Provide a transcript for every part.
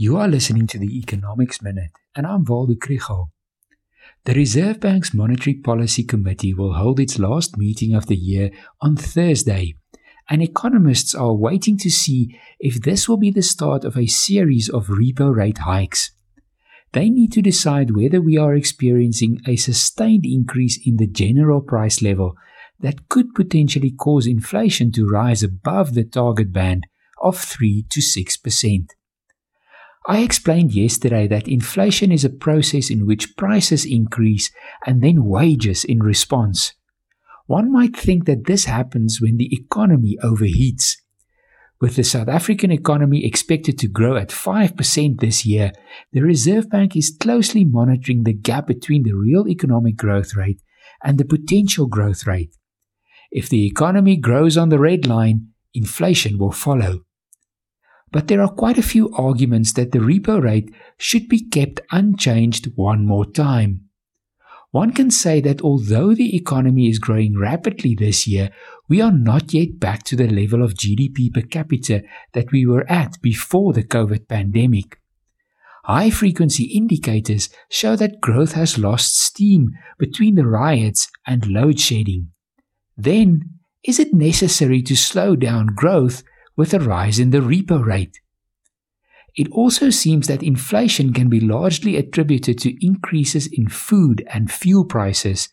You are listening to the Economics Minute, and I'm Waldo Krugell. The Reserve Bank's Monetary Policy Committee will hold its last meeting of the year on Thursday, and economists are waiting to see if this will be the start of a series of repo rate hikes. They need to decide whether we are experiencing a sustained increase in the general price level that could potentially cause inflation to rise above the target band of 3 to 6 percent. I explained yesterday that inflation is a process in which prices increase and then wages in response. One might think that this happens when the economy overheats. With the South African economy expected to grow at 5% this year, the Reserve Bank is closely monitoring the gap between the real economic growth rate and the potential growth rate. If the economy grows on the red line, inflation will follow but there are quite a few arguments that the repo rate should be kept unchanged one more time. One can say that although the economy is growing rapidly this year, we are not yet back to the level of GDP per capita that we were at before the COVID pandemic. High frequency indicators show that growth has lost steam between the riots and load shedding. Then, is it necessary to slow down growth with a rise in the repo rate. It also seems that inflation can be largely attributed to increases in food and fuel prices.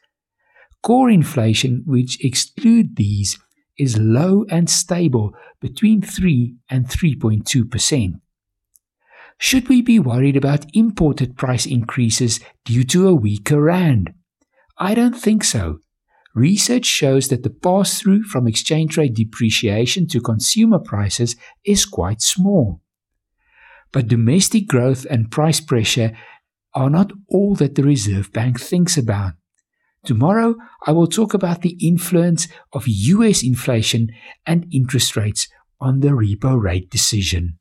Core inflation, which exclude these, is low and stable between 3 and 3.2%. Should we be worried about imported price increases due to a weaker rand? I don't think so. Research shows that the pass through from exchange rate depreciation to consumer prices is quite small. But domestic growth and price pressure are not all that the Reserve Bank thinks about. Tomorrow, I will talk about the influence of US inflation and interest rates on the repo rate decision.